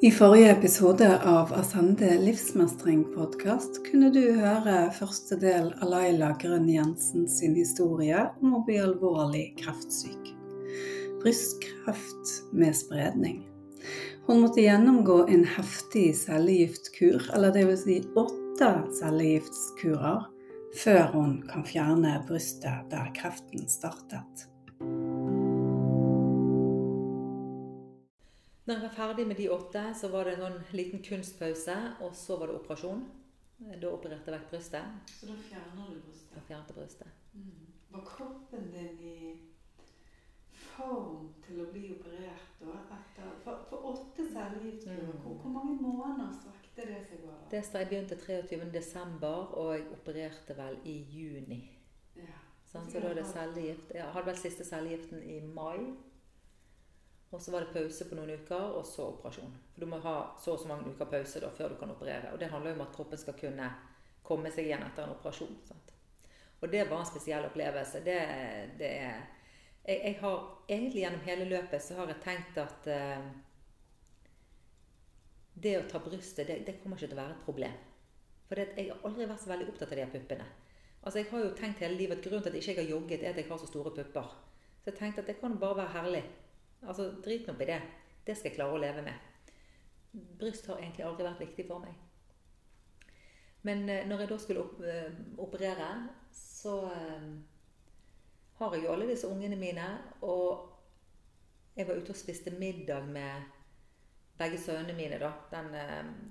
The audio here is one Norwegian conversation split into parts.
I forrige episode av Asande livsmestring-podkast kunne du høre første del av Laila Grønn Jensen sin historie om å bli alvorlig kreftsyk. Brystkreft med spredning. Hun måtte gjennomgå en heftig cellegiftkur, eller dvs. Si åtte cellegiftskurer, før hun kan fjerne brystet der kreften startet. Når jeg var ferdig med de åtte, så var det en liten kunstpause, og så var det operasjon. Da opererte jeg vekk brystet. Så da fjerner du brystet? Da fjernet brystet. Mm. Var kroppen din i form til å bli operert da? Etter, for, for åtte cellegiftkurer, mm. hvor, hvor, mange måneder svekte det seg over? Det Jeg begynte 23.12., og jeg opererte vel i juni. Ja. Sånn, så da er det cellegift. Jeg hadde vel siste cellegiften i mai. Og så var det pause på noen uker, og så operasjon. For Du må ha så og så mange uker pause da, før du kan operere. Og det handler jo om at kroppen skal kunne komme seg igjen etter en operasjon. Sant? Og det var en spesiell opplevelse. Det, det er jeg, jeg, har egentlig gjennom hele løpet så har jeg tenkt at eh, det å ta brystet, det, det, kommer ikke til å være et problem. For det, jeg har aldri vært så veldig opptatt av de puppene. Altså Jeg har jo tenkt hele livet at grunnen til at jeg ikke har jogget, er at jeg har så store pupper. Så jeg tenkte at det kan bare være herlig. Altså, Drit nå i det. Det skal jeg klare å leve med. Bryst har egentlig aldri vært viktig for meg. Men eh, når jeg da skulle opp, eh, operere, så eh, har jeg jo alle disse ungene mine. Og jeg var ute og spiste middag med begge sønnene mine da, den,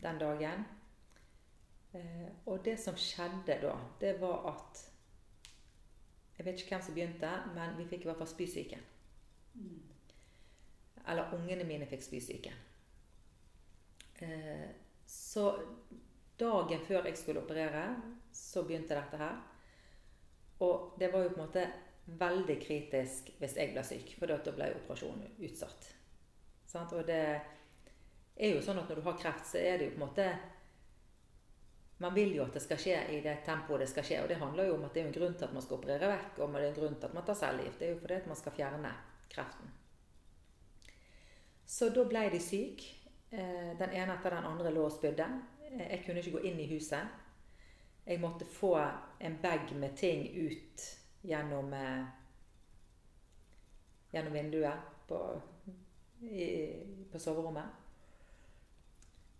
den dagen. Og det som skjedde da, det var at Jeg vet ikke hvem som begynte, men vi fikk i hvert fall spysyken. Mm. Eller ungene mine fikk spysyke. Eh, så dagen før jeg skulle operere, så begynte dette her. Og det var jo på en måte veldig kritisk hvis jeg ble syk, for da ble operasjonen utsatt. Og det er jo sånn at når du har kreft, så er det jo på en måte Man vil jo at det skal skje i det tempoet det skal skje. Og det handler jo om at det er en grunn til at man skal operere vekk, og det er en grunn til at man tar cellegift. Det er jo fordi at man skal fjerne kreften. Så da ble de syke. Eh, den ene etter den andre lå og spydde. Eh, jeg kunne ikke gå inn i huset. Jeg måtte få en bag med ting ut gjennom, eh, gjennom vinduet på, i, på soverommet.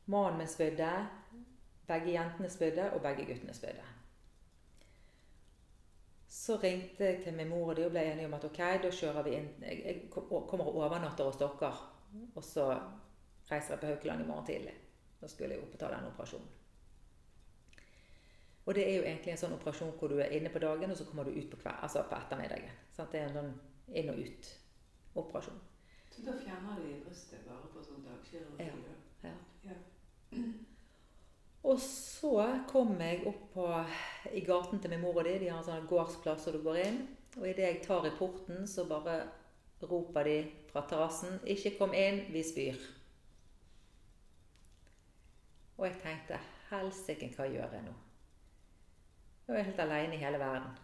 Mannen min spydde, begge jentene spydde, og begge guttene spydde. Så ringte jeg til min mor og de og ble enige om at ok, da kjører vi inn. Jeg kommer og overnatter hos dere. Og så reiser jeg på Haukeland i morgen tidlig. Da skulle jeg opp og ta den operasjonen. Og det er jo egentlig en sånn operasjon hvor du er inne på dagen, og så kommer du ut på, kveld, altså på ettermiddagen. Sant? Det er en sånn inn- og ut-operasjon. Så da fjerner de brystet bare på sånn dagkirurgi? Ja. ja. ja. Og så kom jeg opp på, i gaten til min mor og de. De har en sånn gårdsplass, og du går inn. Og idet jeg tar i porten, så bare roper de fra terrassen 'Ikke kom inn, vi spyr'. Og jeg tenkte 'Helsike, hva gjør jeg nå?' Jeg var helt alene i hele verden.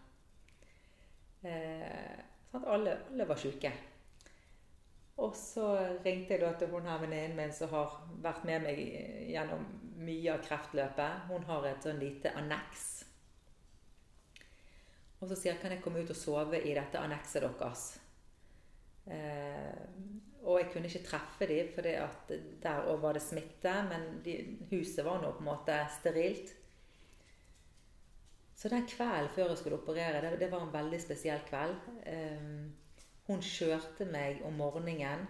Eh, sånn alle, alle, var sjuke. Og så ringte jeg da til hun her venninnen min som har vært med meg gjennom mye av kreftløpet. Hun har et sånn lite anneks. Og så sier jeg kan jeg komme ut og sove i dette annekset deres. Eh, og jeg kunne ikke treffe dem, for der òg var det smitte. Men de, huset var nå på en måte sterilt. Så den kvelden før jeg skulle operere, det, det var en veldig spesiell kveld. Eh, hun kjørte meg om morgenen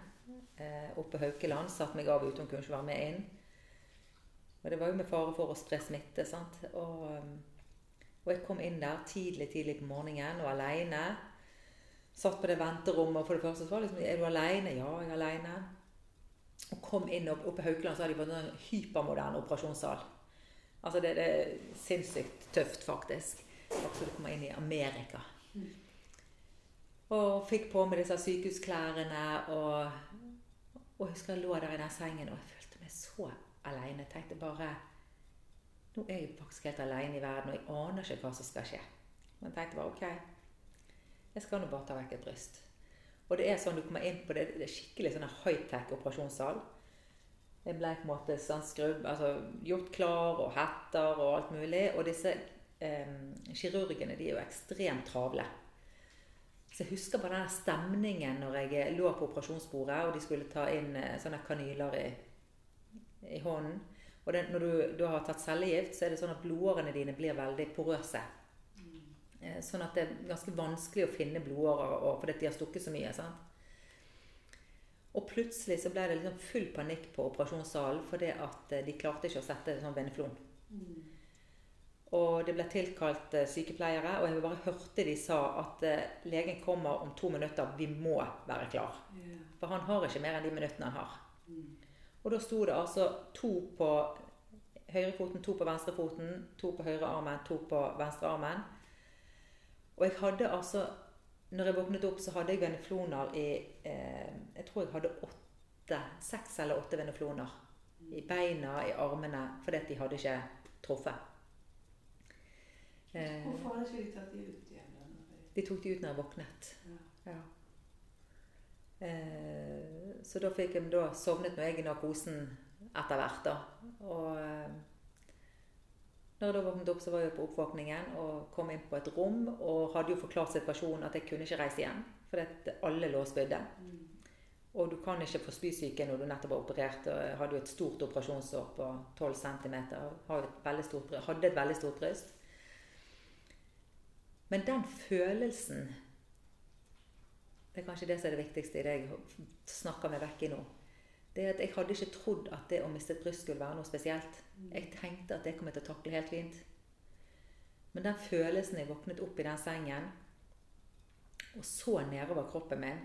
eh, opp på Haukeland. Satte meg av ute, hun kunne ikke være med inn. Og det var jo med fare for å spre smitte. sant? Og, og jeg kom inn der tidlig tidlig på morgenen og aleine. Satt på det venterommet, og for det første så var liksom Er du aleine? Ja, jeg er aleine. Og kom inn opp, oppe i Haukeland, så hadde de fått en hypermoderne operasjonssal. Altså det, det, er sinnssykt tøft, faktisk. faktisk du kommer inn i Amerika. Og fikk på meg disse sykehusklærne. Og, og jeg husker jeg lå der i den sengen og jeg følte meg så aleine. Tenkte bare Nå er jeg faktisk helt aleine i verden, og jeg aner ikke hva som skal skje. Men jeg tenkte bare ok. Jeg skal nå bare ta vekk et bryst. Og det er sånn du kommer inn på det, det er skikkelig sånn high-tech operasjonssal. Jeg ble på en måte sånn skrubb, altså gjort klar, og hetter og alt mulig. Og disse eh, kirurgene de er jo ekstremt travle. Så jeg husker bare den stemningen når jeg lå på operasjonsbordet, og de skulle ta inn eh, sånne kanyler i, i hånden. Og det, når du, du, har tatt cellegift, så er det sånn at blodårene dine blir veldig porøse. Eh, sånn at det er ganske vanskelig å finne blodårer fordi de har stukket så mye. sant? Og plutselig så ble det liksom full panikk på operasjonssalen fordi at eh, de klarte ikke å sette sånn veneflon. Mm. Og det ble tilkalt eh, sykepleiere, og jeg bare hørte de sa at legen kommer om to minutter. Vi må være klar. Yeah. For han har ikke mer enn de minuttene han har. Mm. Og da sto det altså to på høyrefoten, to på venstrefoten, to på høyre armen, to på venstre armen. Og jeg hadde altså når jeg våknet opp, så hadde jeg venefloner i eh, Jeg tror jeg hadde åtte, seks eller åtte venefloner. I beina, i armene, fordi at de hadde ikke truffet. Eh, Hvorfor hadde ikke de tatt de ut igjen? De tok de ut når jeg våknet. Ja. ja. Eh, så da fikk jeg da sovnet med jeg i narkosen etter hvert. da. Og eh, når jeg da våknet opp, så var jeg på oppvåkningen og kom inn på et rom og hadde jo forklart situasjonen at jeg kunne ikke reise hjem fordi alle lå og spydde. Mm. Og du kan ikke få spysyke når du nettopp har operert. og Jeg hadde jo et stort operasjonsår på 12 cm. Hadde et veldig stort bryst. Men den følelsen Det er kanskje det som er det viktigste i det jeg snakker meg vekk i nå det at jeg hadde ikke trodd at det å miste et bryst skulle være noe spesielt. Mm. Jeg tenkte at det kom jeg til å takle helt fint. Men den følelsen jeg våknet opp i den sengen og så nedover kroppen min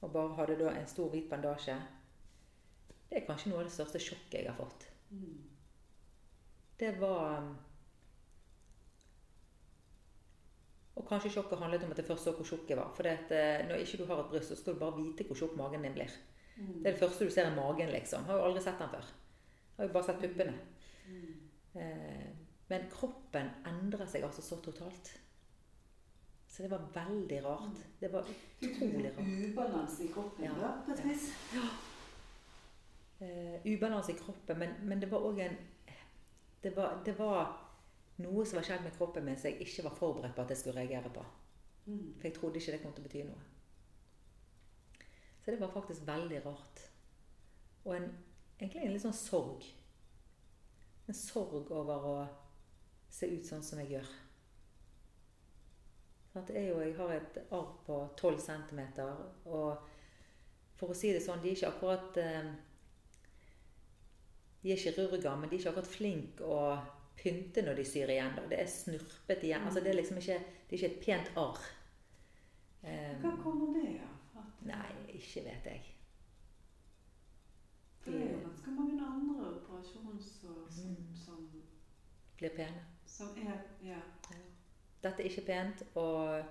og bare hadde da en stor hvit bandasje Det er kanskje noe av det største sjokket jeg har fått. Mm. Det var Og kanskje sjokket handlet om at jeg først så hvor tjukk jeg var. For eh, når ikke du har et bryst, så skal du bare vite hvor tjukk magen din blir. Det er det første du ser i magen, liksom. Har jo aldri sett den før. Har jo bare sett puppene. Eh, men kroppen endrer seg altså så totalt. Så det var veldig rart. Det var utrolig rart. Ubalanse i kroppen, ja. da, på et vis? Ja. Uh, ubalanse i kroppen, men, men det var òg en det var, det var, noe som var skjedd med kroppen min som jeg ikke var forberedt på at jeg skulle reagere på. Mm. For jeg trodde ikke det kom til å bety noe. Så det var faktisk veldig rart. Og en, egentlig en litt sånn sorg. En sorg over å se ut sånn som jeg gjør. For jeg, jeg har et arr på 12 cm, og for å si det sånn, de er ikke akkurat eh, De er kirurger, men de er ikke akkurat flinke å pynte når de syr igjen. Det er snurpet igjen. Altså, det er liksom ikke, det er ikke et pent arr. Hva kommer det av? Nei, ikke vet jeg. Det er jo ganske mange andre operasjoner som, mm. som Blir pene. Som er, ja. ja. Dette er ikke pent, og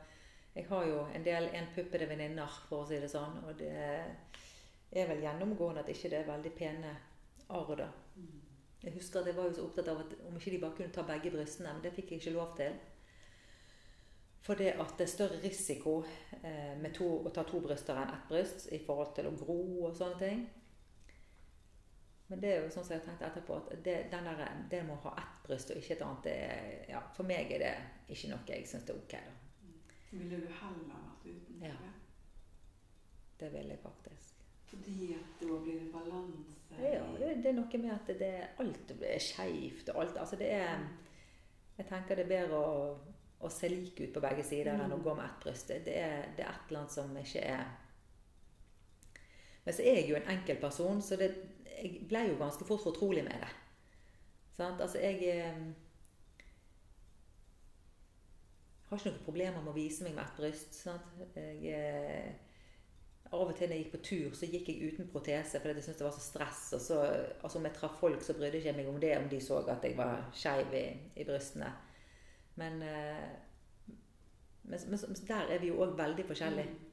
jeg har jo en del enpuppede venninner, for å si det sånn. Og det er vel gjennomgående at ikke det er veldig pene arr, da. Mm. Jeg husker at jeg var jo så opptatt av at om ikke de bare kunne ta begge brystene, men det fikk jeg ikke lov til. Fordi at det er større risiko eh, med to, å ta to bryster enn ett bryst i forhold til å gro og sånne ting. Men det er jo sånn som jeg tenkte etterpå, at det, der, det med å ha ett bryst og ikke et annet, det, ja, for meg er det ikke noe jeg syns er ok. da. Ville du heller vært uten ja. det? ville jeg faktisk. Fordi at da blir det balanse? Ja, det, det, er noe med at det, alt er skeivt. Altså det er Jeg tenker det er bedre å å se lik ut på begge sider enn å mm. gå med ett bryst. Det er, det er et eller annet som ikke er Men så er jeg jo en enkel person, så det, jeg ble jo ganske fort fortrolig med det. Sant? Altså, jeg eh, har ikke noen problemer med å vise meg med ett bryst. Sant? Jeg, eh, av og til når jeg gikk på tur, så gikk jeg uten protese fordi jeg syntes det var så stress. Og så, altså om jeg traff folk, så brydde jeg ikke meg om det om de så at jeg var skeiv i, i brystene. Men, eh, men, men, der er vi jo òg veldig forskjellige. Mm.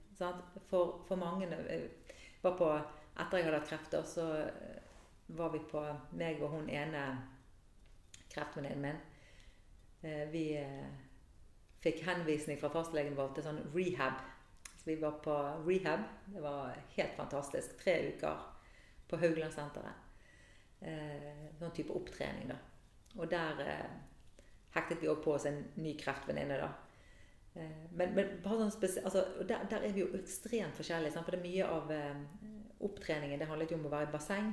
For, for, mange eh, var på, Etter jeg hadde hatt krefter, så eh, var vi på meg og hun ene kreftvenninnen min. Vi fikk henvisning fra fastlegen vår til sånn rehab. Så vi var på rehab. Det var helt fantastisk. Tre uker på Hauglandsenteret. Eh, sånn type opptrening, da. Og der eh, hektet vi òg på oss en ny kreftvenninne, da. Eh, men, men sånn altså, der, der, er vi jo ekstremt forskjellige. Sant? For det er mye av eh, opptreningen det handlet jo om å være i basseng.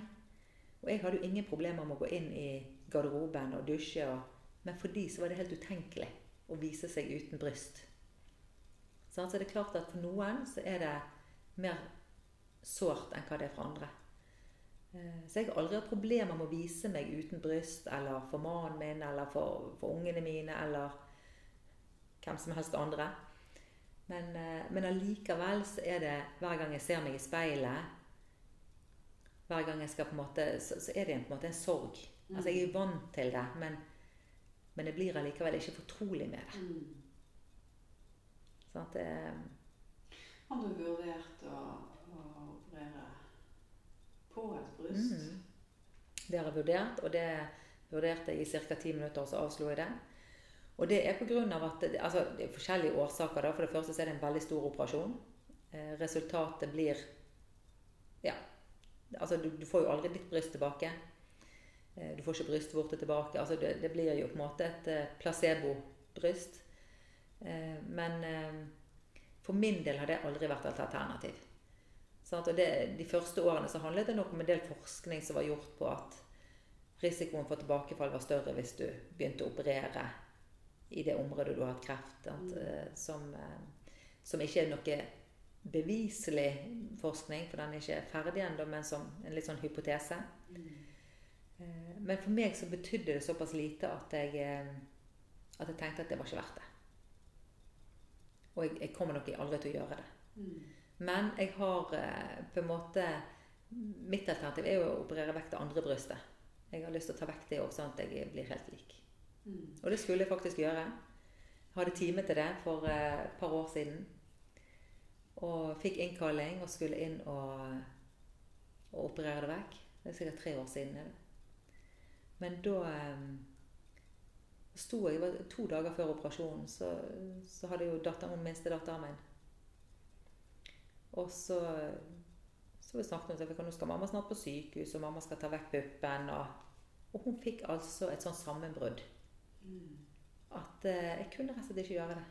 Og jeg hadde jo ingen problemer med å gå inn i garderoben og dusje. Og, men for de så var det helt utenkelig å vise seg uten bryst. Så det er klart at for noen så er det mer sårt enn hva det er for andre. Eh, så jeg har aldri hatt problemer med å vise meg uten bryst, eller for mannen min, eller for, for ungene mine, eller hvem som helst andre. Men, eh, men allikevel så er det hver gang jeg ser meg i speilet Hver gang jeg skal på en måte Så, så er det på en måte en sorg. Mm. Altså Jeg er jo vant til det, men, men jeg blir allikevel ikke fortrolig med det. Mm. Sånn at det Har du vurdert å, å på et bryst? Mm. Det har jeg vurdert, og det vurderte jeg i ca. ti minutter, og så avslo jeg det. Og det er pga. at det, altså, det er forskjellige årsaker. Da. For det første så er det en veldig stor operasjon. Eh, resultatet blir Ja. Altså, du, du, får jo aldri ditt bryst tilbake. Eh, du får ikke brystvorte tilbake. Altså, det, det, blir jo på en måte et eh, placebo-bryst. Eh, men eh, for min del har det aldri vært et alternativ. Sånn og det, de første årene så handlet det nok om en del forskning som var gjort på at risikoen for tilbakefall var større hvis du begynte å operere i det området du har hatt kreft. At, mm. Eh, som, eh, som, ikke er noe beviselig forskning, for den er ikke ferdig ennå, men som en litt sånn hypotese. Mm. Eh, men for meg så betydde det såpass lite at jeg, at jeg tenkte at det var ikke verdt det. Og jeg, jeg kommer nok aldri til å gjøre det. Men jeg har på en måte Mitt alternativ er jo å operere vekk det andre brystet. Jeg har lyst til å ta vekk det òg, sånn at jeg blir helt lik. Mm. Og det skulle jeg faktisk gjøre. Jeg hadde time til det for eh, et par år siden. Og fikk innkalling og skulle inn og, og operere det vekk. Det er sikkert tre år siden. Men da um, sto jeg To dager før operasjonen så, så hadde jo datteren, minste datteren min Og så så vi snakket om at nå skal mamma snart på sykehus, og mamma skal ta vekk puppen. Og, og hun fikk altså et sånt sammenbrudd. At eh, jeg kunne rett og slett ikke gjøre det.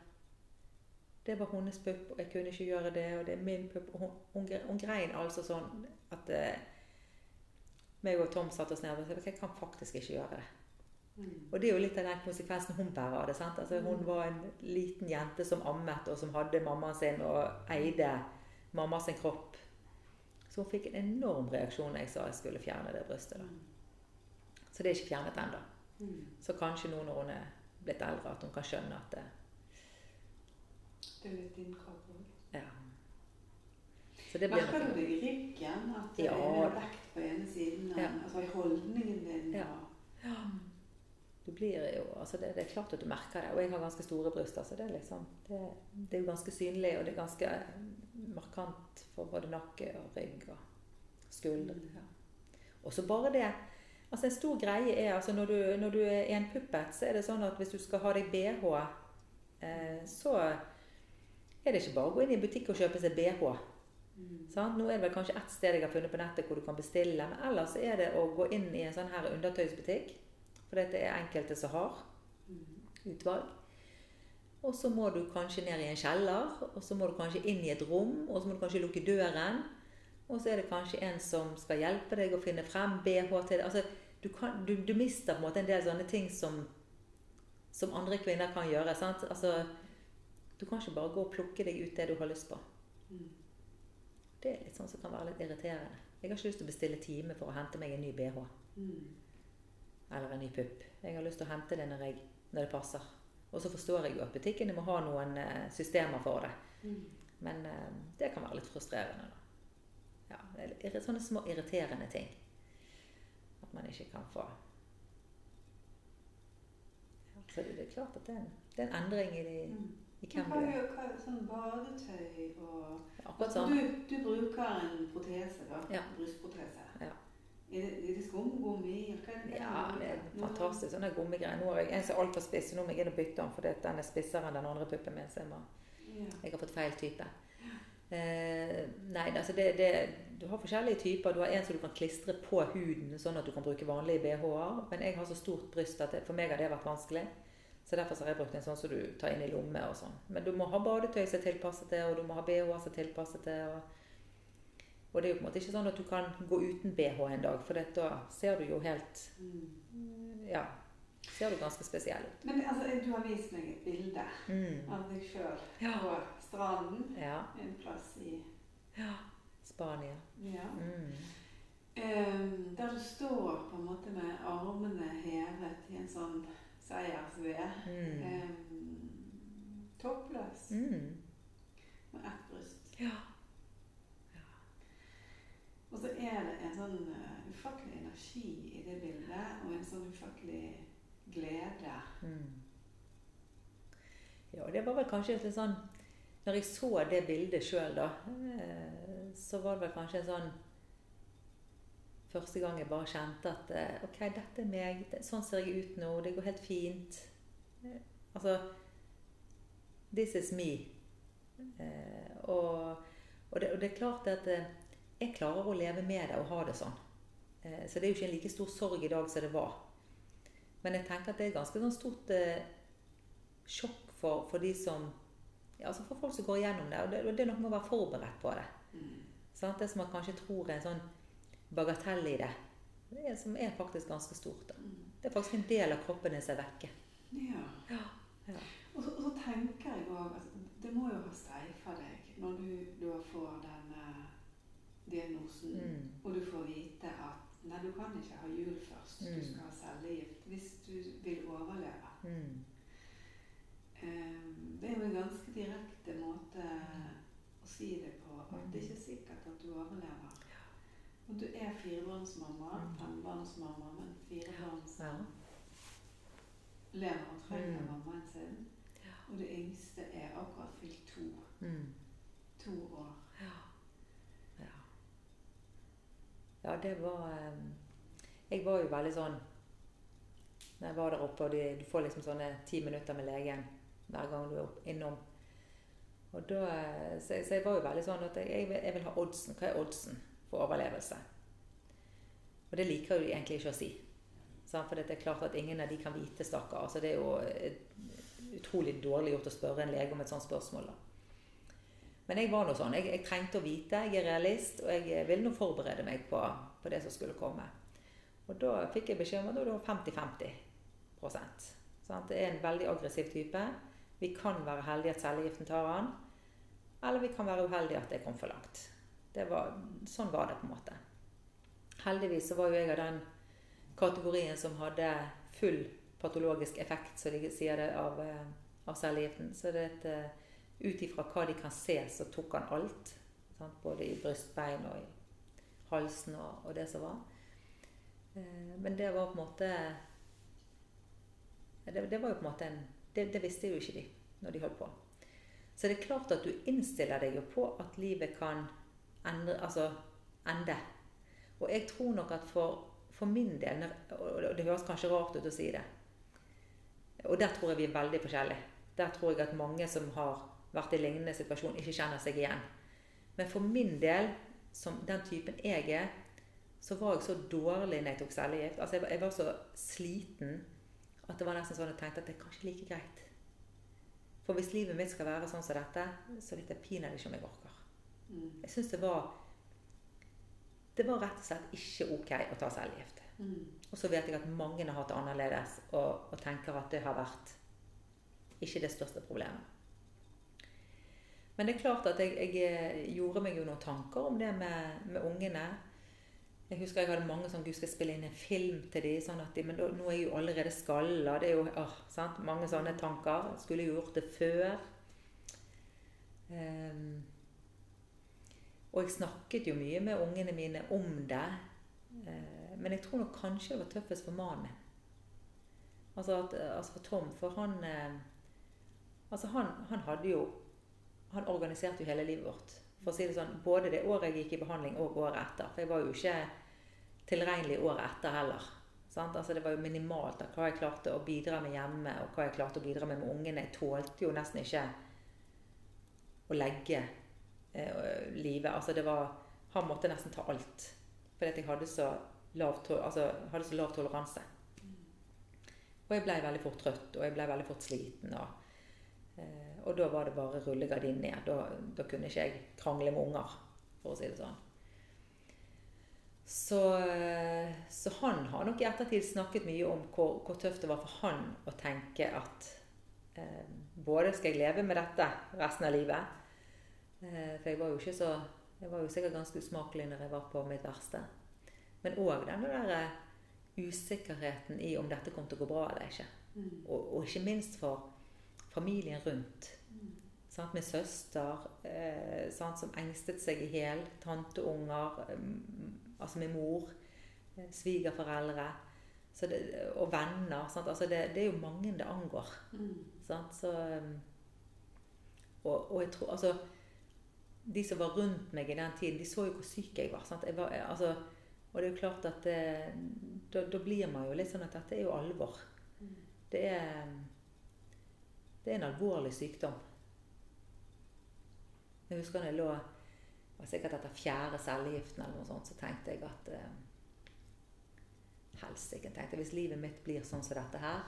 Det var hennes pupp, og jeg kunne ikke gjøre det. Og det er min pupp. Og hun, hun, hun grein altså sånn at eh, meg og Tom satt oss ned og sa at jeg kan faktisk ikke gjøre det. Mm. Og det er jo litt av den konsekvensen hun bærer av det. sant? Altså, hun mm. var en liten jente som ammet, og som hadde mammaen sin og eide mamma sin kropp. Så hun fikk en enorm reaksjon da jeg sa jeg skulle fjerne det brystet. da. Så det er ikke fjernet ennå. Mm. Så kanskje nå når hun er blitt eldre, at hun kan skjønne at det Det er litt din kropp òg. Ja. Så det Merker du det i ryggen? At det ja. er vekt på ene siden? Ja. Altså i holdningen din? Ja. ja. Du blir jo, altså det, det, er klart at du merker det. Og jeg har ganske store bryster, så det er, liksom, det, det er jo ganske synlig. Og det er ganske markant for både nakke og rygg og skuldre. Ja. Og så bare det Altså En stor greie er altså når du, når du er en puppet, så er det sånn at hvis du skal ha deg BH, eh, så er det ikke bare å gå inn i en butikk og kjøpe seg BH. Mm. Sånn? Nå er det vel kanskje ett sted jeg har funnet på nettet hvor du kan bestille, men ellers er det å gå inn i en sånn her undertøysbutikk. For dette er enkelte som har mm. utvalg. Og så må du kanskje ned i en kjeller, og så må du kanskje inn i et rom, og så må du kanskje lukke døren. Og så er det kanskje en som skal hjelpe deg å finne frem BH til. Altså, du, kan, du, du, mister på en måte en del sånne ting som, som andre kvinner kan gjøre. Sant? Altså, du kan ikke bare gå og plukke deg ut det du har lyst på. Mm. Det er litt sånn som kan være litt irriterende. Jeg har ikke lyst til å bestille time for å hente meg en ny BH. Mm. Eller en ny pupp. Jeg har lyst til å hente det når, jeg, når det passer. Og så forstår jeg jo at butikkene må ha noen eh, systemer for det. Mm. Men eh, det kan være litt frustrerende. da ja, sånne små irriterende ting. At man ikke kan få ja, Så det er klart at det er en, det er en endring i, de, mm. i hvem du er. Hva sånn badetøy og Akkurat sånn. Du, du, bruker en protese, da? Ja. Brystprotese. Ja. Er det, det skumgummi? Ja, det er fantastisk. Sånne gummigreier. Nå har jeg en som er altfor spiss, så nå må jeg inn og bytte den, for den er spissere enn den andre puppen min. Så jeg, må, ja. jeg har fått feil type. Eh, nei, altså det, det, du har forskjellige typer. Du har en som du kan klistre på huden, sånn at du kan bruke vanlige BH-er. Men jeg har så stort bryst at det, for meg har det vært vanskelig. Så derfor har jeg brukt en sånn som du tar inn i lomme og sånn. Men du må ha badetøy som er tilpasset det, og du må ha BH-er som er tilpasset det. Og, og, det er jo på en måte ikke sånn at du kan gå uten BH en dag, for da ser du jo helt Ja. Ser du ganske spesiell ut. Men altså, du har vist meg et bilde mm. av deg sjøl ja. på stranden ja. en plass i Ja. Spania. Ja. Mm. Um, der du står på en måte med armene hevet i en sånn seiersved. Mm. Um, toppløs. Mm. Med ett bryst. Ja. Og så er det en sånn uh, ufattelig energi i det bildet, og en sånn ufattelig glede. Mm. Ja, det var vel kanskje litt sånn Når jeg så det bildet sjøl, da, eh, så var det vel kanskje en sånn første gang jeg bare kjente at eh, OK, dette er meg. Sånn ser jeg ut nå. Det går helt fint. Altså This is me. Og, og, det, og, det, er klart at jeg klarer å leve med det og ha det sånn. så det er jo ikke en like stor sorg i dag som det var. Men jeg tenker at det er et ganske sånn stort sjokk for, for de som ja, altså for folk som går igjennom det. Og det, det er noe med å være forberedt på det. Mm. Sånn, det som man kanskje tror er en sånn bagatell i det. Det er, som er faktisk ganske stort. Mm. Det er faktisk en del av kroppen i som er vekke. Ja. ja, ja. Og, så, og, så, tenker jeg òg at det må jo ha streifa deg når du du får denne diagnosen, mm. og du får vite at nei, du kan ikke ha jul først. Mm. Du skal ha cellegift hvis du vil overleve. Mm. Um, det er jo en ganske direkte måte å si det på. At det er ikke sikkert at du overlever. Og du er firebarnsmamma, mm. fembarnsmamma, men firebarns ja. lever og trenger mm. mammaen sin. Og det yngste er akkurat fylt to. Mm. To år. Ja. ja. Ja, det var um, Jeg var jo veldig sånn Når jeg var der oppe, og du, du får liksom sånne ti minutter med legen hver gang du er innom. Og da, eh, så, så jeg var jo veldig sånn at jeg, jeg vil ha oddsen. Hva er oddsen? for overlevelse. Og det liker de egentlig ikke å si. For det er klart at ingen av de kan vite, stakkar. Altså, det er jo utrolig dårlig gjort å spørre en lege om et sånt spørsmål. Da. Men jeg var nå sånn. Jeg, jeg, trengte å vite. Jeg er realist, og jeg ville nå forberede meg på, på, det som skulle komme. Og da fikk jeg beskjed om at det var 50-50 sånn, Det er en veldig aggressiv type. Vi kan være heldige at cellegiften tar han. Eller vi kan være uheldige at det kom for langt. Var, sånn var det på en måte. Heldigvis så var jo jeg av den kategorien som hadde full patologisk effekt, så de sier det, av, eh, av cellegiften. Så det eh, ut ifra hva de kan se, så tok han alt. Sant? Både i brystbein og i halsen og, og det som var. Eh, men det var på en måte det, det, var jo på en måte en det, det visste jo ikke de når de holdt på. Så det er klart at du innstiller deg jo på at livet kan endre, altså ende. Og jeg tror nok at for, for min del Og det høres kanskje rart ut å si det. Og der tror jeg vi er veldig forskjellige. Der tror jeg at mange som har vært i lignende situasjon, ikke kjenner seg igjen. Men for min del, som den typen jeg er, så var jeg så dårlig når jeg tok cellegift. Altså jeg, jeg, var så sliten at det var nesten sånn at jeg tenkte at det er kanskje like greit. For hvis livet mitt skal være sånn som dette, så vet jeg pinadø ikke om jeg orker. Mm. Jeg syns det var Det var rett og slett ikke ok å ta cellegift. Mm. Og så vet jeg at mange har hatt det annerledes og, og, tenker at det har vært ikke det største problemet. Men det er klart at jeg, jeg eh, gjorde meg jo noen tanker om det med, med ungene. Jeg husker jeg hadde mange som du skal spille inn en film til dem. Sånn de, men da, nå er jeg jo allerede skalla. Det er jo åh, sant? mange sånne tanker. Skulle jo gjort det før. Um, og jeg snakket jo mye med ungene mine om det. Uh, men jeg tror nok kanskje det var tøffest for mannen min. Altså, altså, for Tom, for han uh, Altså, han, han, hadde jo Han organiserte jo hele livet vårt. For å si det sånn, Både det året jeg gikk i behandling, og året etter. For jeg var jo ikke tilregnelig året etter heller. Sant? Altså, det var jo minimalt av hva jeg klarte å bidra med hjemme, og hva jeg klarte å bidra med med ungene. Jeg tålte jo nesten ikke å legge eh, livet. Altså det var Han måtte nesten ta alt. Fordi at jeg hadde så lav, to- altså, hadde så lav toleranse. Og jeg ble veldig fort trøtt, og jeg ble veldig fort sliten. Og, eh, og da var det bare rullegardinen ned. Da, da kunne ikke jeg krangle med unger, for å si det sånn. Så, eh, så han har nok i ettertid snakket mye om hvor, hvor tøft det var for han å tenke at eh, både skal jeg leve med dette resten av livet eh, For jeg var jo ikke så Jeg var jo sikkert ganske usmakelig når jeg var på mitt verste. Men òg den der eh, usikkerheten i om dette kom til å gå bra eller ikke. Og, og ikke minst for familien rundt. Sant? Med søster eh, sant? som engstet seg i hjel. Tanteunger. Eh, altså med mor. Eh, svigerforeldre. Så det, og venner. Altså det, det er jo mange det angår. Sant? Så, um, og, og jeg tror Altså De som var rundt meg i den tiden, de så jo hvor syk jeg var. Jeg var altså, og det er jo klart at det, da, da blir man jo litt sånn at dette er jo alvor. Det er Det er en alvorlig sykdom. Jeg husker når jeg lå var sikkert etter fjerde cellegiften eller noe sånt, så tenkte jeg at eh, Helsike. tenkte jeg, Hvis livet mitt blir sånn som dette her,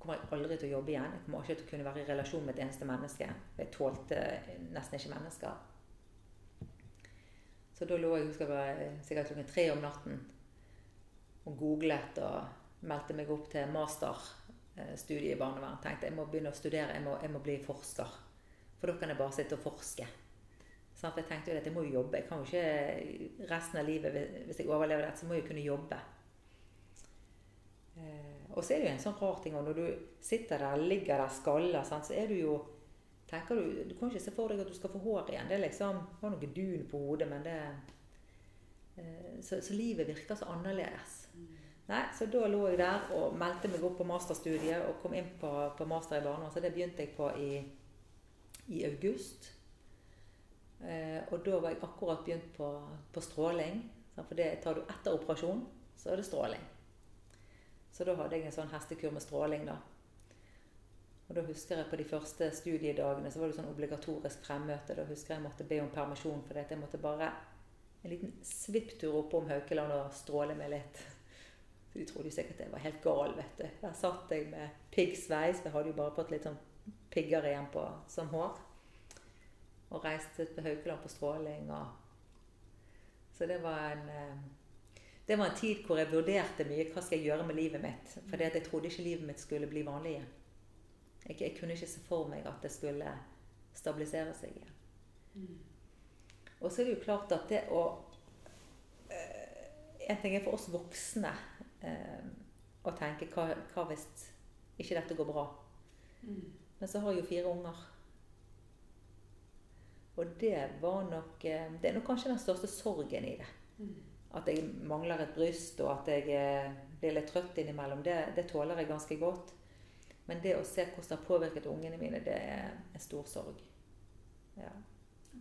kommer jeg aldri til å jobbe igjen. Jeg kommer ikke til å kunne være i relasjon med et eneste menneske. Jeg tålte nesten ikke mennesker. Så da lå jeg husker jeg var sikkert klokken tre om natten og googlet og meldte meg opp til masterstudie i barnevern. Tenkte jeg må begynne å studere, jeg må, jeg må bli forsker. For da kan jeg bare sitte og forske. Sånn, for jeg tenkte jo at jeg må jo jobbe. Jeg kan jo ikke resten av livet, hvis jeg overlever dette, så må jeg jo kunne jobbe. Eh, og så er det jo en sånn rar ting og når du sitter der, ligger der skalla, sant, så er du jo tenker Du du kan ikke se for deg at du skal få hår igjen. Det er liksom har noe dun på hodet, men det eh, så, så livet virker så annerledes. Nei, Så da lå jeg der og meldte meg opp på masterstudiet og kom inn på, på master i barnevern. Så det begynte jeg på i, i august. Eh, og da var jeg akkurat begynt på, på stråling. For det tar du etter operasjon, så er det stråling. Så da hadde jeg en sånn hestekur med stråling, da. Og da husker jeg på de første studiedagene så var det sånn obligatorisk fremmøte. Da husker jeg jeg måtte be om permisjon fordi jeg måtte bare en liten svipptur oppom Haukeland og stråle meg litt. For de trodde jo sikkert jeg var helt gal, vet du. Der satt jeg med piggsveis, for jeg hadde jo bare fått litt sånn pigger igjen på, som hår. Og reiste til Haukeland på stråling og Så det var en eh, det var en tid hvor jeg vurderte mye hva skal jeg gjøre med livet mitt. For jeg trodde ikke livet mitt skulle bli vanlig igjen. Jeg, jeg, kunne ikke se for meg at det skulle stabilisere seg igjen. Mm. Og så er det jo klart at det å eh, En ting er for oss voksne eh, å tenke hva, hva hvis ikke dette går bra? Mm. Men så har jeg jo fire unger. Og det var nok eh, Det er nok kanskje den største sorgen i det. Mm. At jeg mangler et bryst, og at jeg eh, blir litt trøtt innimellom, det, det tåler jeg ganske godt. Men det å se hvordan det har påvirket ungene mine, det er en stor sorg. Ja.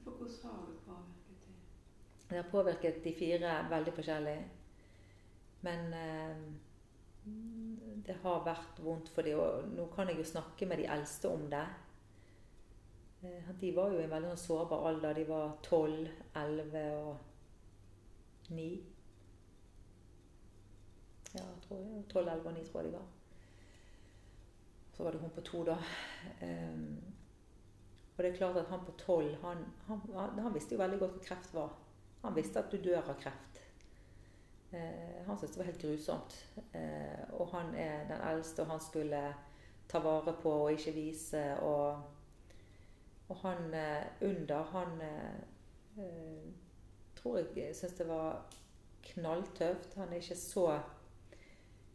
For hvordan har det påvirket det? Det har påvirket de fire veldig forskjellig. Men eh, det har vært vondt for dem. Og nå kan jeg jo snakke med de eldste om det. Eh, de var jo i en veldig sånn sårbar alder. De var 12, 11 og 9. Ja, jeg tror 12, 11 og 9 tror jeg de var. Så var det hun på to, da. Um, og det er klart at han på 12 han, han, han, visste jo veldig godt hva kreft var. Han visste at du dør av kreft. Eh, han syntes det var helt grusomt. Eh, og han er den eldste, og han skulle ta vare på og ikke vise. Og, og han eh, under, han tror jeg syntes det var knalltøft. Han er ikke så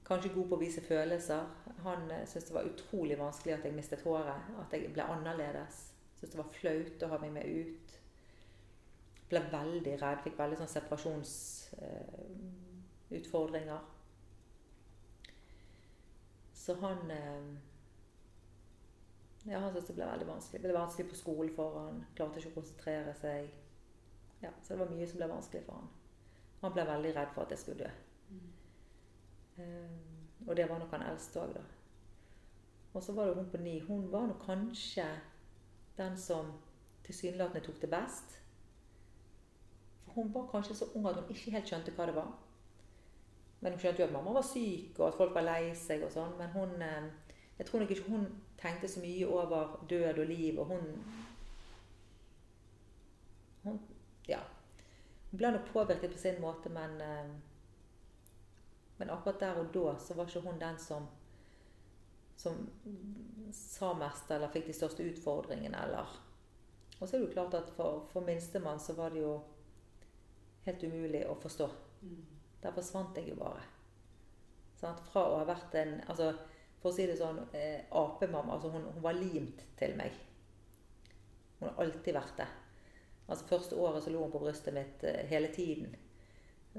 kanskje god på å vise følelser. Han syntes det var utrolig vanskelig at jeg mistet håret. At jeg ble annerledes. Syntes det var flaut å ha meg med ut. Ble veldig redd. Fikk veldig sånn separasjonsutfordringer. Eh, Så han eh, Ja, han syntes det ble veldig vanskelig. Det ble vanskelig på skolen for han. Klarte ikke å konsentrere seg. Ja, Så det var mye som ble vanskelig for han. Han ble veldig redd for at jeg skulle dø. Um, og det var nok han eldste òg, da. Og så var det hun på ni. Hun var nok kanskje den som tilsynelatende tok det best. For hun var kanskje så ung at hun ikke helt skjønte hva det var. Men hun skjønte jo at mamma var syk, og at folk var lei seg og sånn. Men hun eh, Jeg tror nok ikke hun tenkte så mye over død og liv, og hun Hun Ja. Hun ble nok påvirket på sin måte, men eh, Men akkurat der og da så var ikke hun den som som sa mest, eller fikk de største utfordringene, eller Og så er det jo klart at for, for minstemann så var det jo helt umulig å forstå. Mm. Der forsvant jeg jo bare. Sant? Fra å ha vært en altså, For å si det sånn eh, apemamma. Altså hun, hun, var limt til meg. Hun har alltid vært det. Altså Første året så lå hun på brystet mitt eh, hele tiden.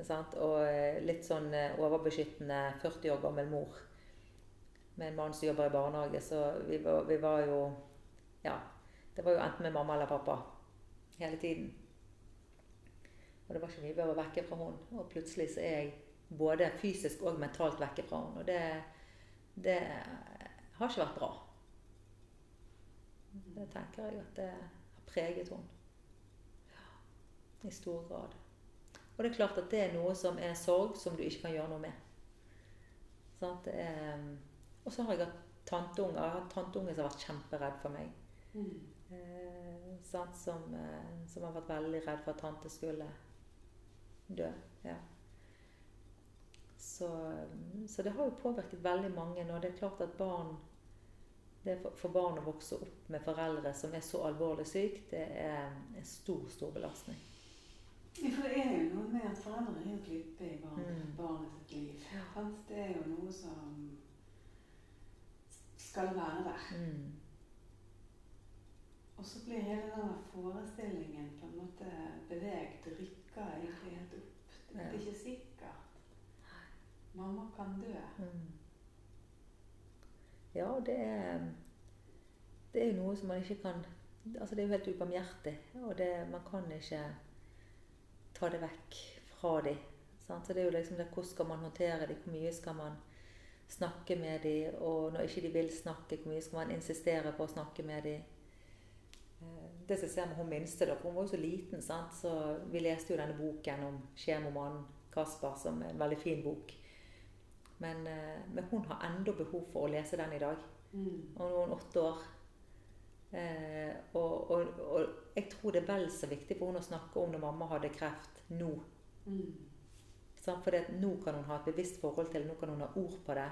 Sant? Og eh, litt sånn eh, overbeskyttende 40 år gammel mor med en mann som jobber i barnehage. Så vi var, vi var jo Ja. Det var jo enten med mamma eller pappa hele tiden. Og det var ikke mye bedre å vekke fra henne. Og plutselig så er jeg både fysisk og mentalt vekke fra henne. Og det, det har ikke vært bra. Det tenker jeg at det har preget henne. I stor grad. Og det er klart at det er noe som er sorg som du ikke kan gjøre noe med. Sånn, og så har jeg hatt tanteunger. Jeg har hatt tanteunge som har vært kjemperedd for meg. Mm. Eh, som, eh, som, har vært veldig redd for at tante skulle dø. Ja. Så, så, det har jo påvirket veldig mange. Og det er klart at barn det for, for barn å vokse opp med foreldre som er så alvorlig syke, det er en stor, stor belastning. Ja, for det er jo noe med at foreldre er jo klippe i barn, mm. barnet sitt liv. Ja. Det er jo noe som skal være der. Mm. Og så blir hele denne forestillingen på en måte beveget, rykker egentlig helt opp. Det er ikke sikkert. Mamma kan dø. Mm. Ja, det er Det er noe som man ikke kan Altså, det er jo helt ubarmhjertig. Og det, man kan ikke ta det vekk fra dem. Så det er jo liksom det, hvordan skal man håndtere dem? hvor mye skal man snakke med dem, og når ikke de vil snakke, hvor mye skal man insistere på å snakke med dem. Det som jeg ser med hun minste, da, for hun var jo så liten, sant? så vi leste jo denne boken om kjemomannen Kasper, som er en veldig fin bok. Men, eh, men, hun har enda behov for å lese den i dag. Mm. Og nå er hun åtte år. Eh, og, og, og, jeg tror det er vel så viktig for hun å snakke om når mamma hadde kreft nå. Mm. For nå kan hun ha et bevisst forhold til det, nå kan hun ha ord på det.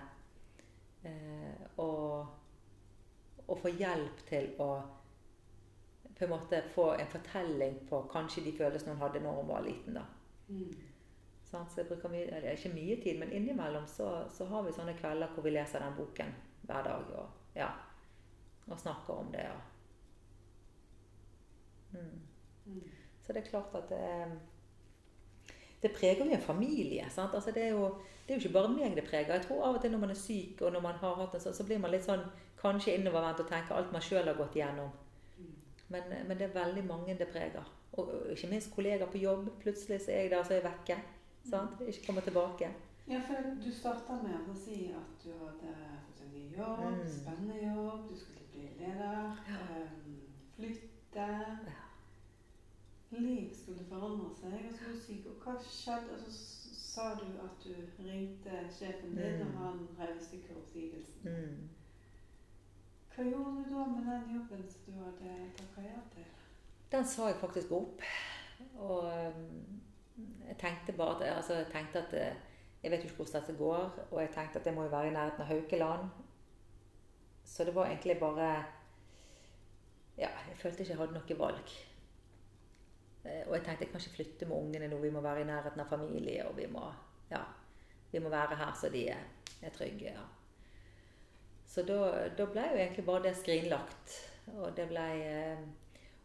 Eh, og, og, få hjelp til å på en måte få en fortelling på kanskje de følelsene hun hadde når hun var liten. da. Mm. Så jeg bruker mye, ikke mye tid, men innimellom så, så, har vi sånne kvelder hvor vi leser den boken hver dag. Og, ja, og snakker om det. Ja. Mm. Mm. Så det er klart at det, det preger jo en familie. Altså det, er jo, det, er jo, ikke bare meg det preger. Jeg tror av og til når man er syk, og når man har hatt en sånn, så blir man litt sånn kanskje innovervendt og tenker alt man sjøl har gått igjennom. Men, men, det er veldig mange det preger. Og, ikke minst kollegaer på jobb. Plutselig så er jeg der, så er jeg vekke. Sant? Ikke kommer tilbake. Ja, for du starta med å si at du hadde fått en ny jobb, mm. spennende jobb, du skulle bli leder, ja. um, flytte. Ja liv skulle forandre seg, og så var du syk. Og hva skjedde? Og så sa du at du ringte sjefen din, mm. og han reiste i oppsigelsen. Mm. Hva gjorde du da med den jobben som du hadde takka ja til? Den sa jeg faktisk opp. Og um, jeg tenkte bare at, altså, jeg tenkte at eh, jeg vet jo ikke hvordan dette går, og jeg tenkte at det må jo være i nærheten av Haukeland. Så det var egentlig bare Ja, jeg følte ikke jeg hadde noe valg. Eh, og jeg tenkte jeg kan ikke flytte med ungene nå, vi må være i nærheten av familie. Og vi må, ja, vi må være her så de er trygge. Ja. Så da, da, ble jo egentlig bare det skrinlagt. Og det ble eh,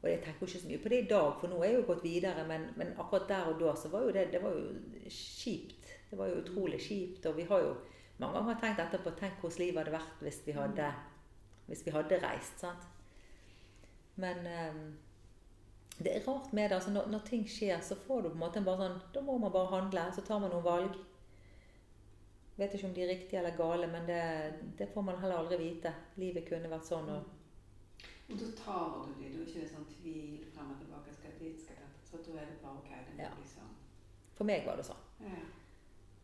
Og jeg tenker jo ikke så mye på det i dag, for nå er jeg jo gått videre. Men, men akkurat der og da så var jo det, det var jo kjipt. Det var jo utrolig kjipt. Og vi har jo mange ganger tenkt etterpå Tenk hvordan livet hadde vært hvis vi hadde, hvis vi hadde reist. sant? Men um, det er rart med det. altså når, når, ting skjer, så får du på en måte bare sånn Da må man bare handle. Så tar man noen valg. Vet ikke om de er riktige eller gale, men det, det får man heller aldri vite. Livet kunne vært sånn. Og... Og da tar du de, du er ikke det sånn tvil frem og tilbake, skal dit, skal dit. Så da er det bare ok, det Ja. sånn. For meg var det sånn. Ja.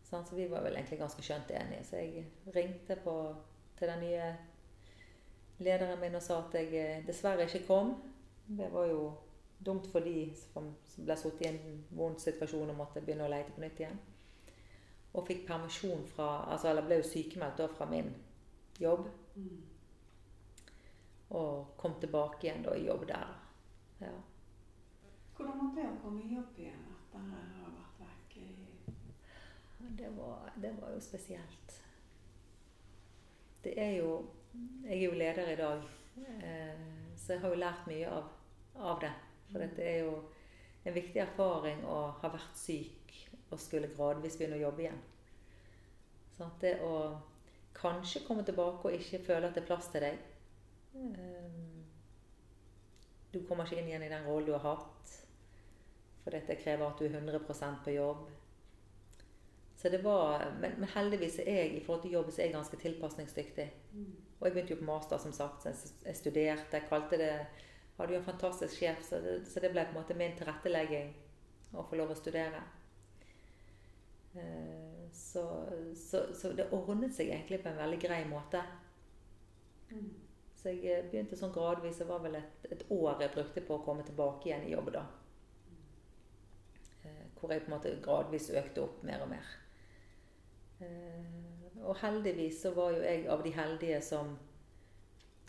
sånn. Så vi var vel egentlig ganske skjønt enige. Så jeg ringte på, til den nye lederen min og sa at jeg eh, dessverre ikke kom. Det var jo dumt for de som, som ble satt i en vond situasjon og måtte begynne å lete på nytt igjen. Og fikk permisjon fra Altså, eller ble jo sykemeldt da fra min jobb. Mm. Og kom tilbake igjen da i jobb der. Ja. Hvordan var det å komme i jobb igjen etter å ha vært vekk i Det var, det var jo spesielt. Det er jo Jeg er jo leder i dag, eh, så jeg har jo lært mye av, av det. For det er jo en viktig erfaring å ha vært syk og skulle gradvis begynne å jobbe igjen. Sånn det å kanskje komme tilbake og ikke føle at det er plass til deg eh, Du kommer ikke inn igjen i den rollen du har hatt. For dette krever at du er 100 på jobb. Så det var, men, men heldigvis er jeg i forhold til jobb så er jeg ganske tilpasningsdyktig. Og jeg begynte jo på master, som sagt. så jeg studerte. Jeg kalte det Hadde jo en fantastisk sjef, så det, så det ble på en måte min tilrettelegging å få lov å studere. Eh, Så, så, så det ordnet seg egentlig på en veldig grei måte. Mm. Så jeg eh, begynte sånn gradvis. Det var vel et, et år jeg brukte på å komme tilbake igjen i jobb da. Eh, Hvor jeg på en måte gradvis økte opp mer og mer. Og heldigvis så var jo jeg av de heldige som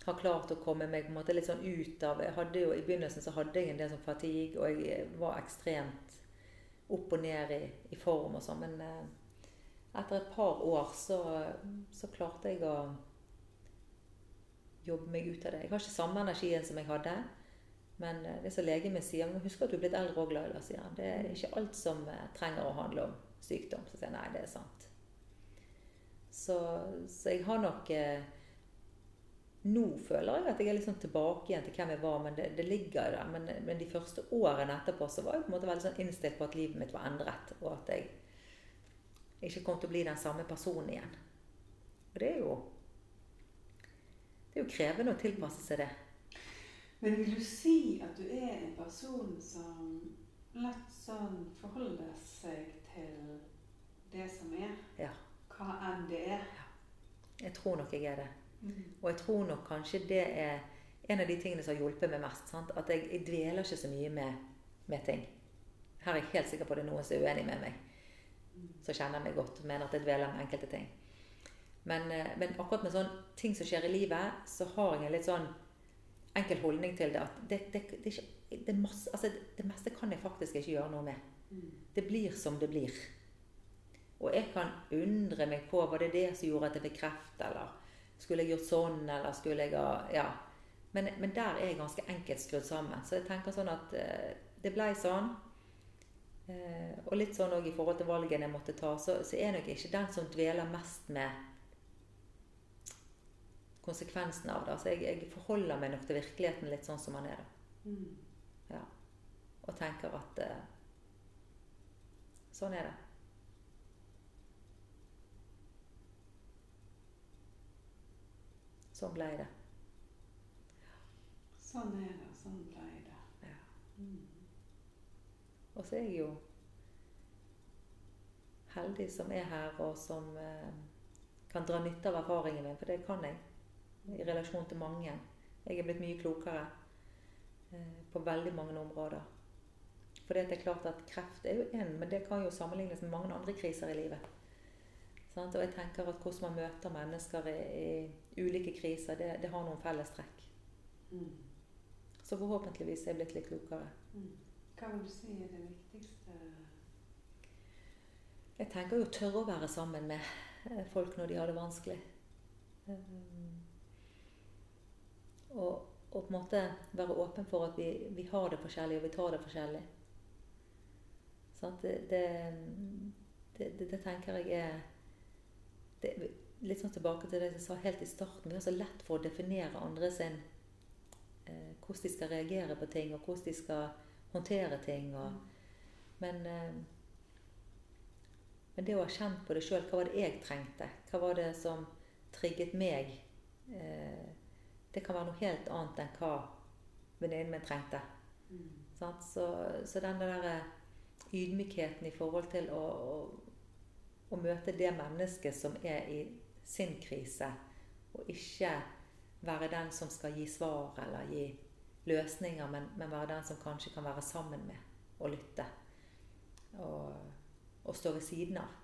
har klart å komme meg på en måte litt sånn ut av jeg hadde jo I begynnelsen så hadde jeg en del sånn fatigue, og jeg var ekstremt opp og ned i, i form og sånn. Men eh, etter et par år så, så klarte jeg å jobbe meg ut av det. Jeg har ikke samme energien som jeg hadde. Men eh, det som legen min sier Husk at du er blitt eldre og glad sier han. Det er ikke alt som eh, trenger å handle om sykdom. Så sier jeg nei, det er sant. Så, så jeg har nok eh, Nå føler jeg at jeg er sånn tilbake igjen til hvem jeg var, men det, det ligger der. Men, men de første årene etterpå så var jeg på en måte veldig sånn innstilt på at livet mitt var endret, og at jeg ikke kom til å bli den samme personen igjen. Og det er jo Det er jo krevende å tilpasse seg det. Men vil du si at du er en person som lett sånn forholder seg til det som er, Ja. hva enn det er? Jeg tror nok jeg er det. Og jeg tror nok kanskje det er en av de tingene som har hjulpet meg mest. Sant? At jeg, jeg dveler ikke så mye med, med ting. Her er jeg helt sikker på det er noen som er uenig med meg. Som kjenner meg godt. Mener at jeg dveler med enkelte ting. Men, eh, men akkurat med sånne ting som skjer i livet, så har jeg en litt sånn enkel holdning til det. At det, det, det, det, masse, altså meste kan jeg faktisk ikke gjøre noe med. Det blir som det blir. Og jeg kan undre meg på var det det som gjorde at jeg fikk kreft, eller skulle jeg gjort sånn, eller skulle jeg ha Ja. Men, men der er jeg ganske enkelt skrudd sammen. Så jeg tenker sånn at eh, det blei sånn. Eh, og litt sånn òg i forhold til valgene jeg måtte ta, så, så er nok ikke den som dveler mest med konsekvensen av det. Altså jeg, jeg forholder meg nok til virkeligheten litt sånn som den er, da. Mm. Ja. Og tenker at eh, sånn er det. Sånn ble det. Sånn er det, sånn ble det. Ja. Mm. Og så er jeg jo heldig som er her, og som eh, kan dra nytte av erfaringen min, for det kan jeg. I relasjon til mange. Jeg er blitt mye klokere eh, på veldig mange områder. For det er klart at kreft er jo én, men det kan jo sammenlignes med mange andre kriser i livet. Sant? Og jeg tenker at hvordan man møter mennesker i, i ulike kriser, det, det har noen fellestrekk. Mm. Så forhåpentligvis er jeg blitt litt klokere. Mm. Hva vil du si er det viktigste Jeg tenker jo å tørre å være sammen med eh, folk når de har det vanskelig. Um, og, og på en måte være åpen for at vi, vi har det forskjellig, og vi tar det forskjellig. Det, det, det, det, det tenker jeg er det, Litt sånn tilbake til det jeg sa helt i starten. Vi har så lett for å definere andre sin eh, Hvordan de skal reagere på ting, og hvordan de skal håndtere ting. Og, men, eh, men det å ha kjent på det sjøl, hva var det jeg trengte? Hva var det som trigget meg? Eh, det kan være noe helt annet enn hva venninnen min trengte. Mm. Så, så den der eh, ydmykheten i forhold til å, å, å møte det mennesket som er i sin krise, og ikke være den som skal gi svar eller gi løsninger, men, men være den som kanskje kan være sammen med og lytte. Og, og stå ved siden av.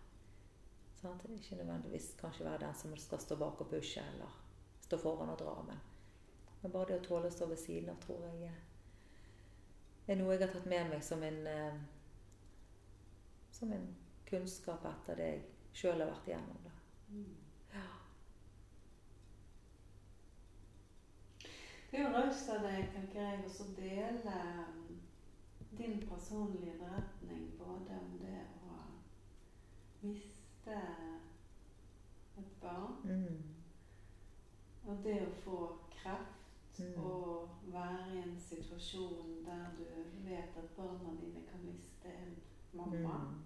Sant? Ikke nødvendigvis kanskje være den som skal stå bak og pushe eller stå foran og dra. Men, men bare det å tåle å stå ved siden av, tror jeg er, noe jeg har tatt med meg som en, eh, som en kunnskap etter det jeg sjøl har vært igjennom. Da. Ja. Det er jo raust av deg, tenker jeg, å dele um, din personlige beretning både om det å miste et barn Mm. og det å få kreft Mm. og være i en situasjon der du vet at barna dine kan miste en mamma, Mm.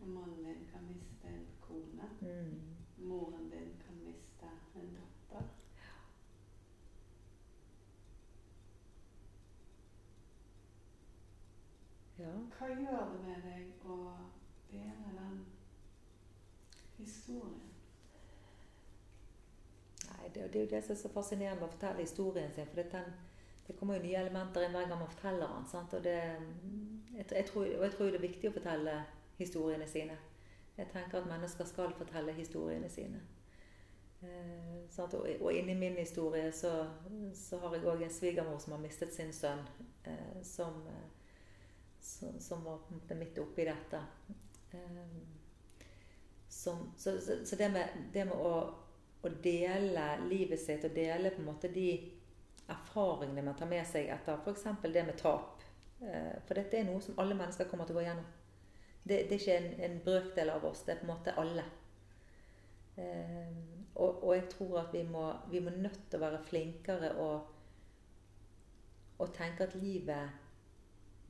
og mannen din kan miste en kone, Mm. moren din kan miste en datter. Ja. Hva gjør det med deg å dele den historien? Nei, det, det er jo det som er så fascinerende med å fortelle historien sin. For det, den, det kommer jo nye elementer inn hver gang man forteller den. Sant? Og, det, jeg, tror, og jeg tror det er viktig å fortelle historiene sine. Jeg tenker at mennesker skal fortelle historiene sine. Eh? Og, og inni min historie så, så har jeg òg en svigermor som har mistet sin sønn. Eh, som, eh, som, som var på en måte midt oppi dette. Eh, som, så, så, så det med, det med å å dele livet sitt og dele på en måte de erfaringene man tar med seg etter f.eks. det med tap. Eh, For dette er noe som alle mennesker kommer til å gå gjennom. Det, det er ikke en, en brøkdel av oss, det er på en måte alle. Eh, Og, og jeg tror at vi må, vi må nødt til å være flinkere og, og tenke at livet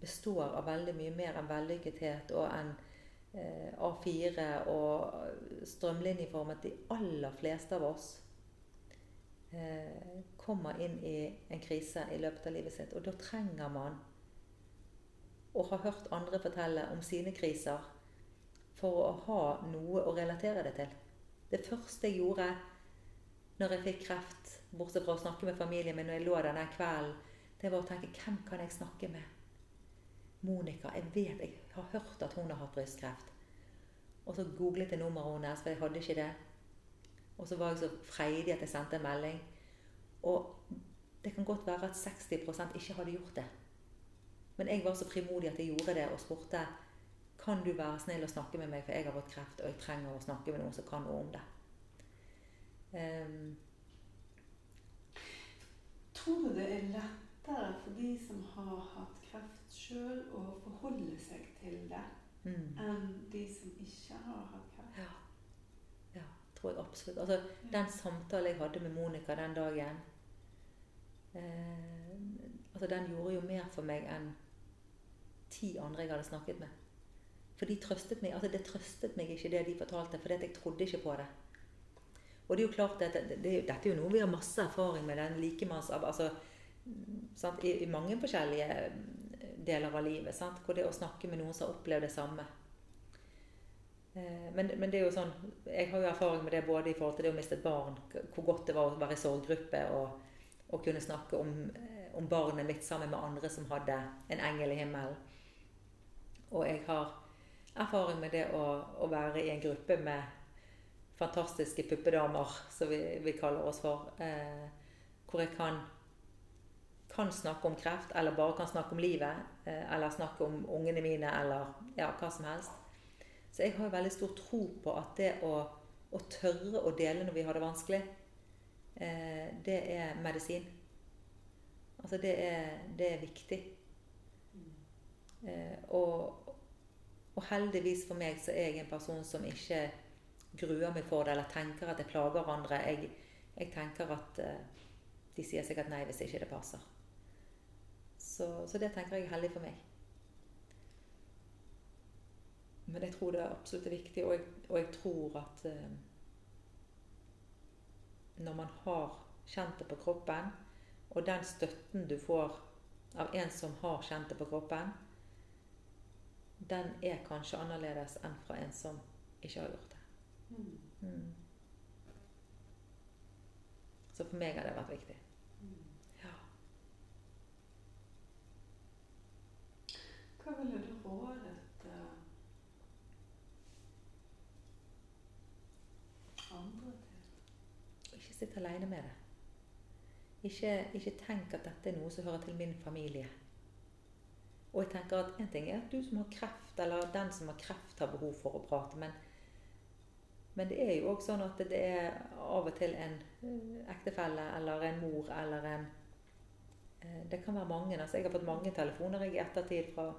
består av veldig mye mer enn vellykkethet og enn eh, A4 og strømlinjeformet. De aller fleste av oss eh, kommer inn i en krise i løpet av livet sitt. Og da trenger man å ha hørt andre fortelle om sine kriser for å ha noe å relatere det til. Det første jeg gjorde når jeg fikk kreft, bortsett fra å snakke med familien min når jeg lå der den kvelden, det var å tenke hvem kan jeg snakke med? Monica. Jeg vet, jeg har hørt at hun har hatt brystkreft. Og så googlet jeg nummeret hennes, for jeg hadde ikke det. Og så var jeg så freidig at jeg sendte en melding. Og det kan godt være at 60% ikke hadde gjort det. Men jeg var så frimodig at jeg gjorde det og spurte kan du være snill å snakke med meg, for jeg har fått kreft, og jeg trenger å snakke med noen som kan noe om det. Um, Tror du det er lettere for de som har hatt kreft sjøl, å forholde seg til det, mm. enn de som ikke har hatt kreft? Ja. ja, tror jeg absolutt. Altså, den samtalen jeg hadde med Monica den dagen eh, altså, Den gjorde jo mer for meg enn ti andre jeg hadde snakket med. For de trøstet meg, altså Det trøstet meg ikke, det de fortalte, for jeg trodde ikke på det. Og det er jo klart at det, det, Dette er jo noe vi har masse erfaring med. den likemanns, altså, sant, i, i, mange forskjellige deler av livet. Sant, hvor det å snakke med noen som har opplevd det samme. Eh, men, men, det er jo sånn, jeg har jo erfaring med det både i forhold til det å miste et barn, hvor godt det var å være i sorggruppe og, og kunne snakke om, om barnet mitt sammen med andre som hadde en engel i himmelen. Og jeg har erfaring med det å, å være i en gruppe med fantastiske puppedamer, som vi, vi kaller oss for. Eh, hvor jeg kan, kan, snakke om kreft, eller bare kan snakke om livet. Eh, eller snakke om ungene mine, eller ja, hva som helst. Så jeg har veldig stor tro på at det å, å tørre å dele når vi har det vanskelig, eh, det er medisin. Altså det er, det er viktig. Eh, og, og heldigvis for meg så er jeg en person som ikke gruer meg for det eller tenker at jeg plager andre. Jeg, jeg tenker at de sier sikkert nei hvis ikke det passer. Så, så, det tenker jeg er heldig for meg. Men jeg tror det er absolutt viktig, og jeg, og jeg tror at eh, når man har kjent det på kroppen, og den støtten du får av en som har kjent det på kroppen, den er kanskje annerledes enn fra en som ikke har gjort det. Mm. Så for meg har det vært viktig. Ja. Hva ville du rådet uh, andre til? Ikke sitte alene med det. Ikke, ikke tenk at dette er noe som hører til min familie. Og jeg tenker at en ting er at du som har kreft, eller den som har kreft, har behov for å prate. Men, men det er jo òg sånn at det er av og til en eh, ektefelle eller en mor eller en eh, Det kan være mange. altså Jeg har fått mange telefoner i ettertid fra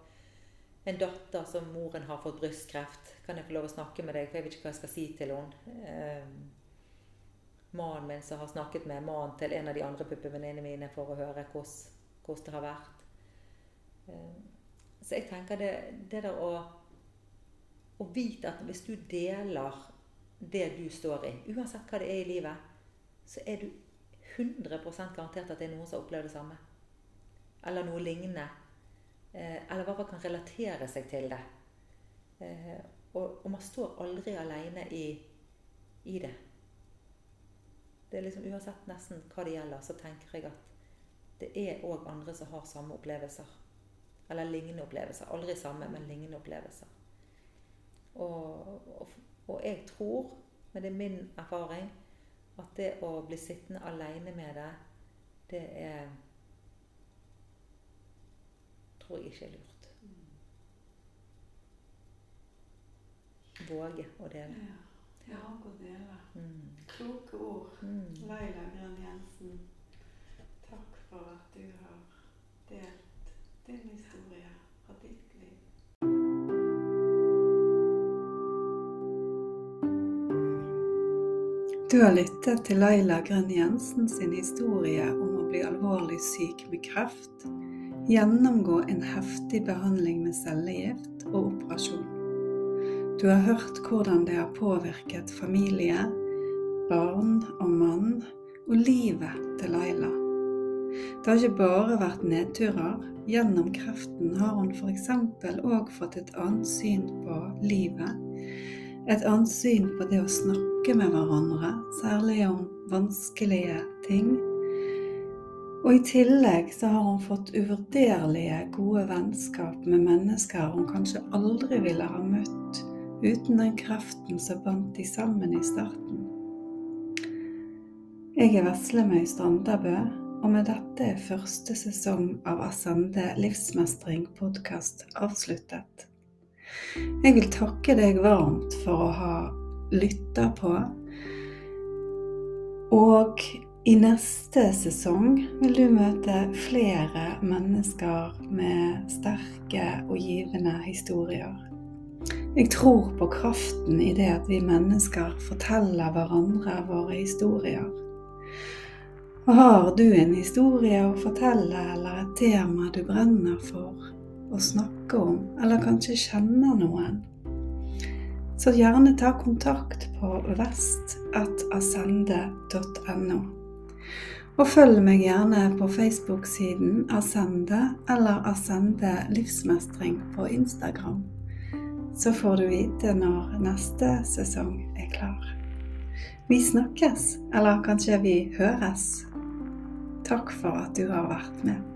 en datter som moren har fått brystkreft. Kan jeg få lov å snakke med deg? For jeg vet ikke hva jeg skal si til henne. Eh, mannen min som har snakket med mannen til en av de andre puppevenninnene mine for å høre hvordan, det har vært. Eh, så jeg tenker det, det der å, å vite at hvis du deler det du står i, uansett hva det er i livet, så er du 100% garantert at det er noen som har opplevd det samme. Eller noe lignende. Eh, eller i hvert fall kan relatere seg til det. Eh, og, og man står aldri alene i, i det. Det er liksom Uansett nesten hva det gjelder, så tenker jeg at det er òg andre som har samme opplevelser. Eller lignende opplevelser. Aldri samme, men lignende opplevelser. Og, og, og, jeg tror, men det er min erfaring, at det å bli sittende alene med det, det er tror jeg ikke er lurt. Våge å dele. Ja, våge å dele. Mm. Kloke ord. Mm. Laila Grønn Jensen, takk for at du har delt din historie fra ditt liv. Du har lyttet til Laila Grønn Jensen sin historie om å bli alvorlig syk med kreft, gjennomgå en heftig behandling med cellegift og operasjon. Du har hørt hvordan det har påvirket familie, barn og mann og livet til Laila. Det har ikke bare vært nedturer. Gjennom kreften har hun f.eks. òg fått et annet syn på livet. Et annet syn på det å snakke med hverandre, særlig om vanskelige ting. Og i tillegg så har hun fått uvurderlige gode vennskap med mennesker hun kanskje aldri ville ha møtt uten den kreften som bandt de sammen i starten. Jeg er Vesle Møy Strandabø og med dette er første sesong av Ascende livsmestring-podkast avsluttet. Jeg vil takke deg varmt for å ha lytta på. Og i neste sesong vil du møte flere mennesker med sterke og givende historier. Jeg tror på kraften i det at vi mennesker forteller hverandre våre historier. Og har du en historie å fortelle eller et tema du brenner for å snakke om, eller kanskje kjenner noen, så gjerne ta kontakt på vest.ascende.no. Og følg meg gjerne på Facebook-siden Asende eller Asende livsmestring på Instagram. Så får du vite når neste sesong er klar. Vi snakkes, eller kanskje vi høres. Takk for at du har vært med.